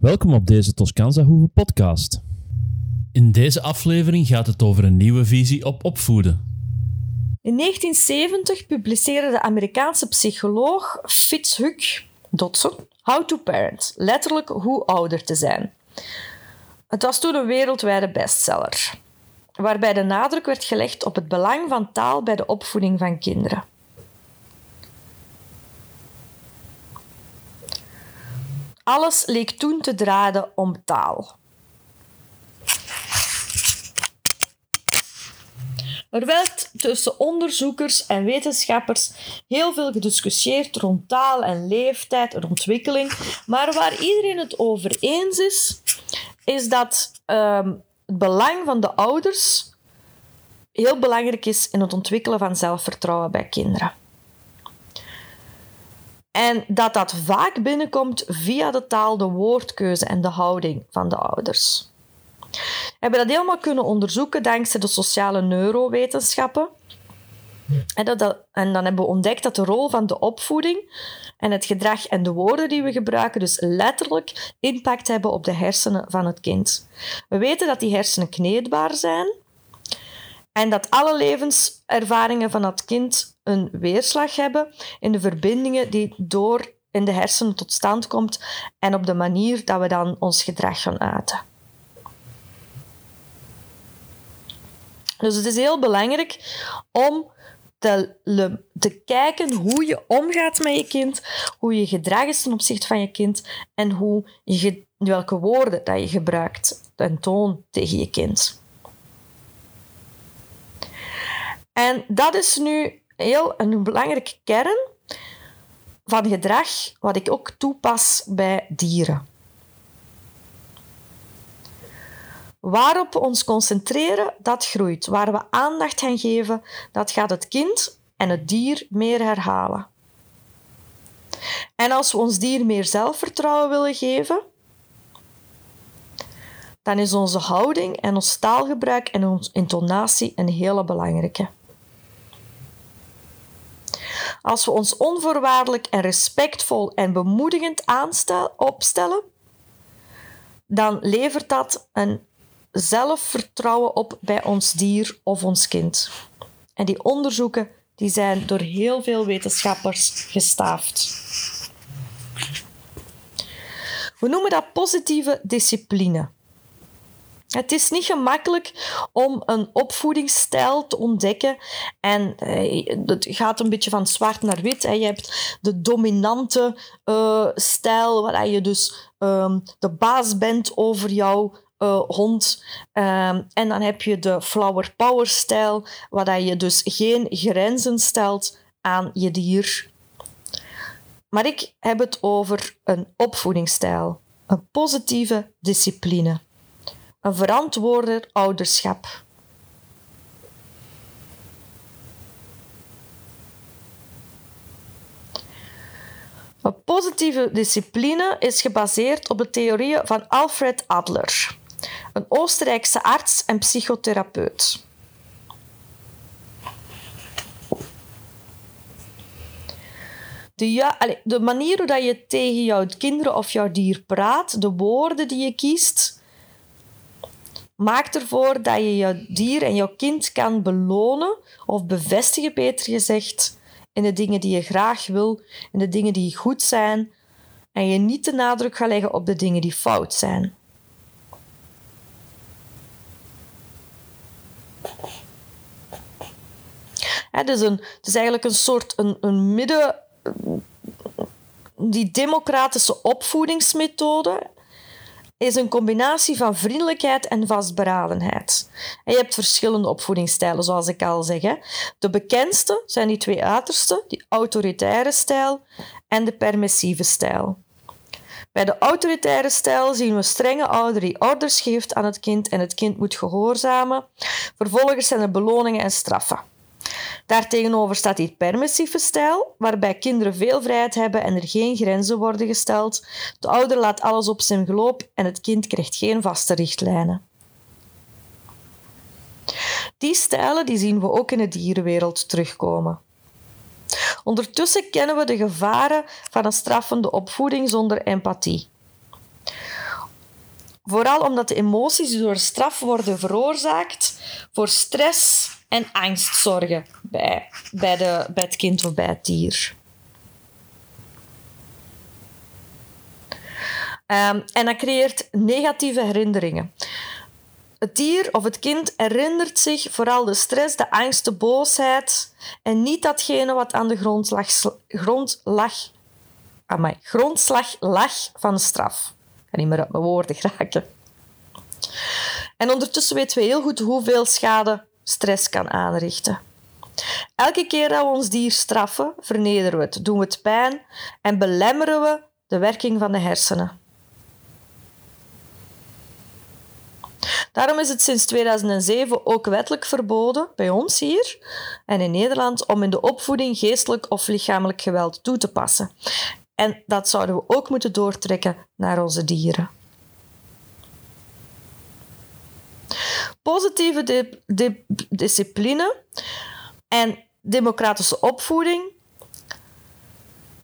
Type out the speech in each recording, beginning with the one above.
Welkom op deze Toscanza Hoeve podcast. In deze aflevering gaat het over een nieuwe visie op opvoeden. In 1970 publiceerde de Amerikaanse psycholoog Fitzhugh Dodson How to Parent, letterlijk hoe ouder te zijn. Het was toen een wereldwijde bestseller, waarbij de nadruk werd gelegd op het belang van taal bij de opvoeding van kinderen. Alles leek toen te draaien om taal. Er werd tussen onderzoekers en wetenschappers heel veel gediscussieerd rond taal en leeftijd en ontwikkeling. Maar waar iedereen het over eens is, is dat ehm, het belang van de ouders heel belangrijk is in het ontwikkelen van zelfvertrouwen bij kinderen. En dat dat vaak binnenkomt via de taal, de woordkeuze en de houding van de ouders. We hebben dat helemaal kunnen onderzoeken dankzij de sociale neurowetenschappen. En, dat, en dan hebben we ontdekt dat de rol van de opvoeding en het gedrag en de woorden die we gebruiken dus letterlijk impact hebben op de hersenen van het kind. We weten dat die hersenen kneedbaar zijn en dat alle levenservaringen van dat kind een weerslag hebben in de verbindingen die door in de hersenen tot stand komt en op de manier dat we dan ons gedrag gaan uiten. Dus het is heel belangrijk om te, te, kijken hoe je omgaat met je kind, hoe je gedrag is ten opzichte van je kind en hoe je, welke woorden dat je gebruikt en toon tegen je kind. En dat is nu heel een belangrijke kern van gedrag wat ik ook toepas bij dieren. Waarop we ons concentreren, dat groeit. Waar we aandacht gaan geven, dat gaat het kind en het dier meer herhalen. En als we ons dier meer zelfvertrouwen willen geven, dan is onze houding en ons taalgebruik en onze intonatie een hele belangrijke. Als we ons onvoorwaardelijk en respectvol en bemoedigend opstellen, dan levert dat een zelfvertrouwen op bij ons dier of ons kind. En die onderzoeken die zijn door heel veel wetenschappers gestaafd. We noemen dat positieve discipline. Het is niet gemakkelijk om een opvoedingsstijl te ontdekken. En eh, het gaat een beetje van zwart naar wit. Je hebt de dominante uh, stijl, waar je dus ehm, de baas bent over jouw uh, hond. Um, en dan heb je de flower power stijl, waar je dus geen grenzen stelt aan je dier. Maar ik heb het over een opvoedingsstijl, een positieve discipline, een verantwoorder ouderschap. Een positieve discipline is gebaseerd op de theorieën van Alfred Adler een Oostenrijkse arts en psychotherapeut. De, ja, de manier hoe je tegen jouw kinderen of jouw dier praat, de woorden die je kiest, maakt ervoor dat je jouw dier en jouw kind kan belonen of bevestigen, beter gezegd, in de dingen die je graag wil, in de dingen die goed zijn, en je niet de nadruk gaat leggen op de dingen die fout zijn. Is, een, het is eigenlijk een soort een, een midden... Die democratische opvoedingsmethode is een combinatie van vriendelijkheid en vastberadenheid. En je hebt verschillende opvoedingsstijlen, zoals ik al zeg. De bekendste zijn die twee uiterste, die autoritaire stijl en de permissieve stijl. Bij de autoritaire stijl zien we strenge ouder die orders geeft aan het kind en het kind moet gehoorzamen. Vervolgens zijn er beloningen en straffen. Daartegenover staat die permissieve stijl, waarbij kinderen veel vrijheid hebben en er geen grenzen worden gesteld. De ouder laat alles op zijn geloop en het kind krijgt geen vaste richtlijnen. Die stijlen die zien we ook in de dierenwereld terugkomen. Ondertussen kennen we de gevaren van een straffende opvoeding zonder empathie. Vooral omdat de emoties door straf worden veroorzaakt voor stress en angst zorgen bij, bij, de, bij het kind of bij het dier. Um, en dat creëert negatieve herinneringen. Het dier of het kind herinnert zich vooral de stress, de angst, de boosheid en niet datgene wat aan de grondslag, grondlag, amai, grondslag lag van straf. Niet meer uit mijn woorden geraken. En ondertussen weten we heel goed hoeveel schade stress kan aanrichten. Elke keer dat we ons dier straffen, vernederen we het, doen we het pijn en belemmeren we de werking van de hersenen. Daarom is het sinds 2007 ook wettelijk verboden, bij ons hier en in Nederland, om in de opvoeding geestelijk of lichamelijk geweld toe te passen. En dat zouden we ook moeten doortrekken naar onze dieren. Positieve discipline en democratische opvoeding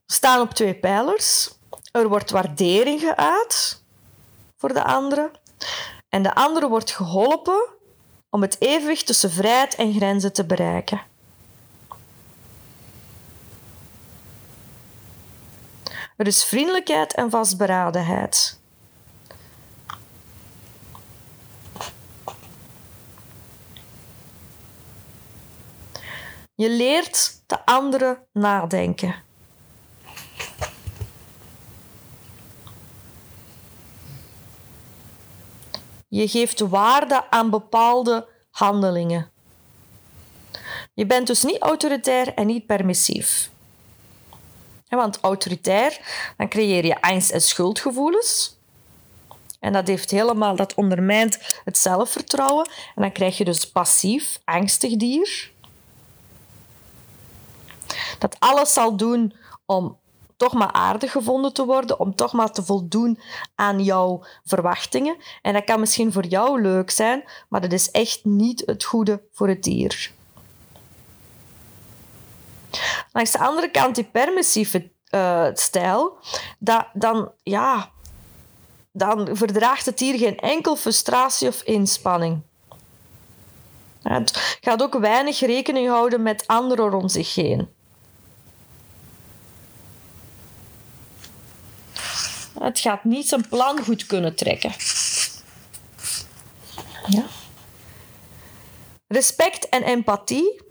staan op twee pijlers. Er wordt waardering geuit voor de anderen en de andere wordt geholpen om het evenwicht tussen vrijheid en grenzen te bereiken. Er is vriendelijkheid en vastberadenheid. Je leert de andere nadenken. Je geeft waarde aan bepaalde handelingen. Je bent dus niet autoritair en niet permissief. Want autoritair, dan creëer je angst en schuldgevoelens. En dat heeft helemaal, dat ondermijnt het zelfvertrouwen. En dan krijg je dus passief, angstig dier. Dat alles zal doen om toch maar aardig gevonden te worden, om toch maar te voldoen aan jouw verwachtingen. En dat kan misschien voor jou leuk zijn, maar dat is echt niet het goede voor het dier. Langs de andere kant, die permissieve uh, stijl, dat, dan, ja, dan verdraagt het dier geen enkel frustratie of inspanning. Het gaat ook weinig rekening houden met anderen rond zich heen. Het gaat niet zijn plan goed kunnen trekken. Ja. Respect en empathie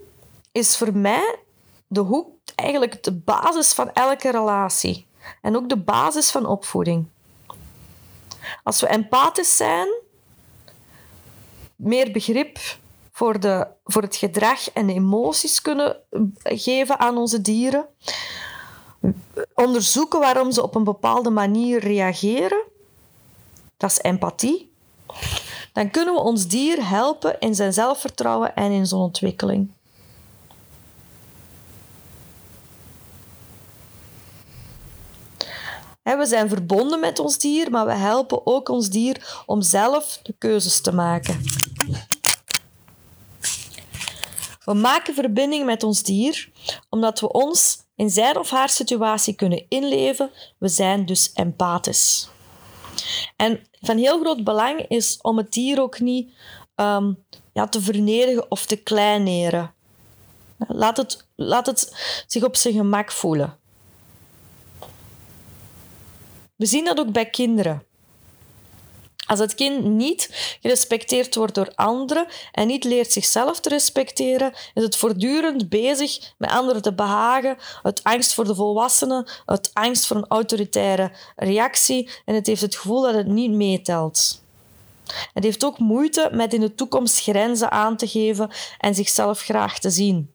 is voor mij de hoek, eigenlijk de basis van elke relatie. En ook de basis van opvoeding. Als we empathisch zijn, meer begrip voor, de, voor het gedrag en de emoties kunnen geven aan onze dieren, onderzoeken waarom ze op een bepaalde manier reageren, dat is empathie, dan kunnen we ons dier helpen in zijn zelfvertrouwen en in zijn ontwikkeling. We zijn verbonden met ons dier, maar we helpen ook ons dier om zelf de keuzes te maken. We maken verbinding met ons dier omdat we ons in zijn of haar situatie kunnen inleven. We zijn dus empathisch. En van heel groot belang is om het dier ook niet ehm, ja, te vernederen of te kleineren. Laat het, laat het zich op zijn gemak voelen. We zien dat ook bij kinderen. Als het kind niet gerespecteerd wordt door anderen en niet leert zichzelf te respecteren, is het voortdurend bezig met anderen te behagen, het angst voor de volwassenen, het angst voor een autoritaire reactie en het heeft het gevoel dat het niet meetelt. Het heeft ook moeite met in de toekomst grenzen aan te geven en zichzelf graag te zien.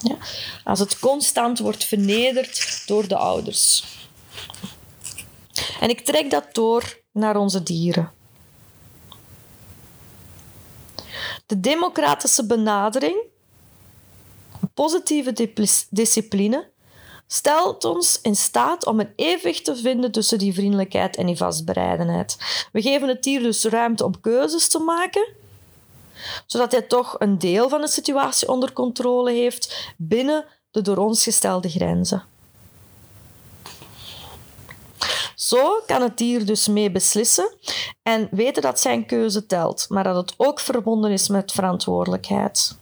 Ja? Als het constant wordt vernederd door de ouders. En ik trek dat door naar onze dieren. De democratische benadering, positieve discipline, stelt ons in staat om een evenwicht te vinden tussen die vriendelijkheid en die vastbereidenheid. We geven het dier dus ruimte om keuzes te maken, zodat hij toch een deel van de situatie onder controle heeft binnen de door ons gestelde grenzen. Zo kan het dier dus mee beslissen en weten dat zijn keuze telt, maar dat het ook verbonden is met verantwoordelijkheid.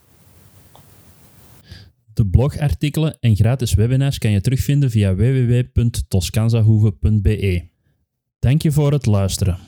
De blogartikelen en gratis webinars kan je terugvinden via www.toscanzahoeve.be. Dank je voor het luisteren.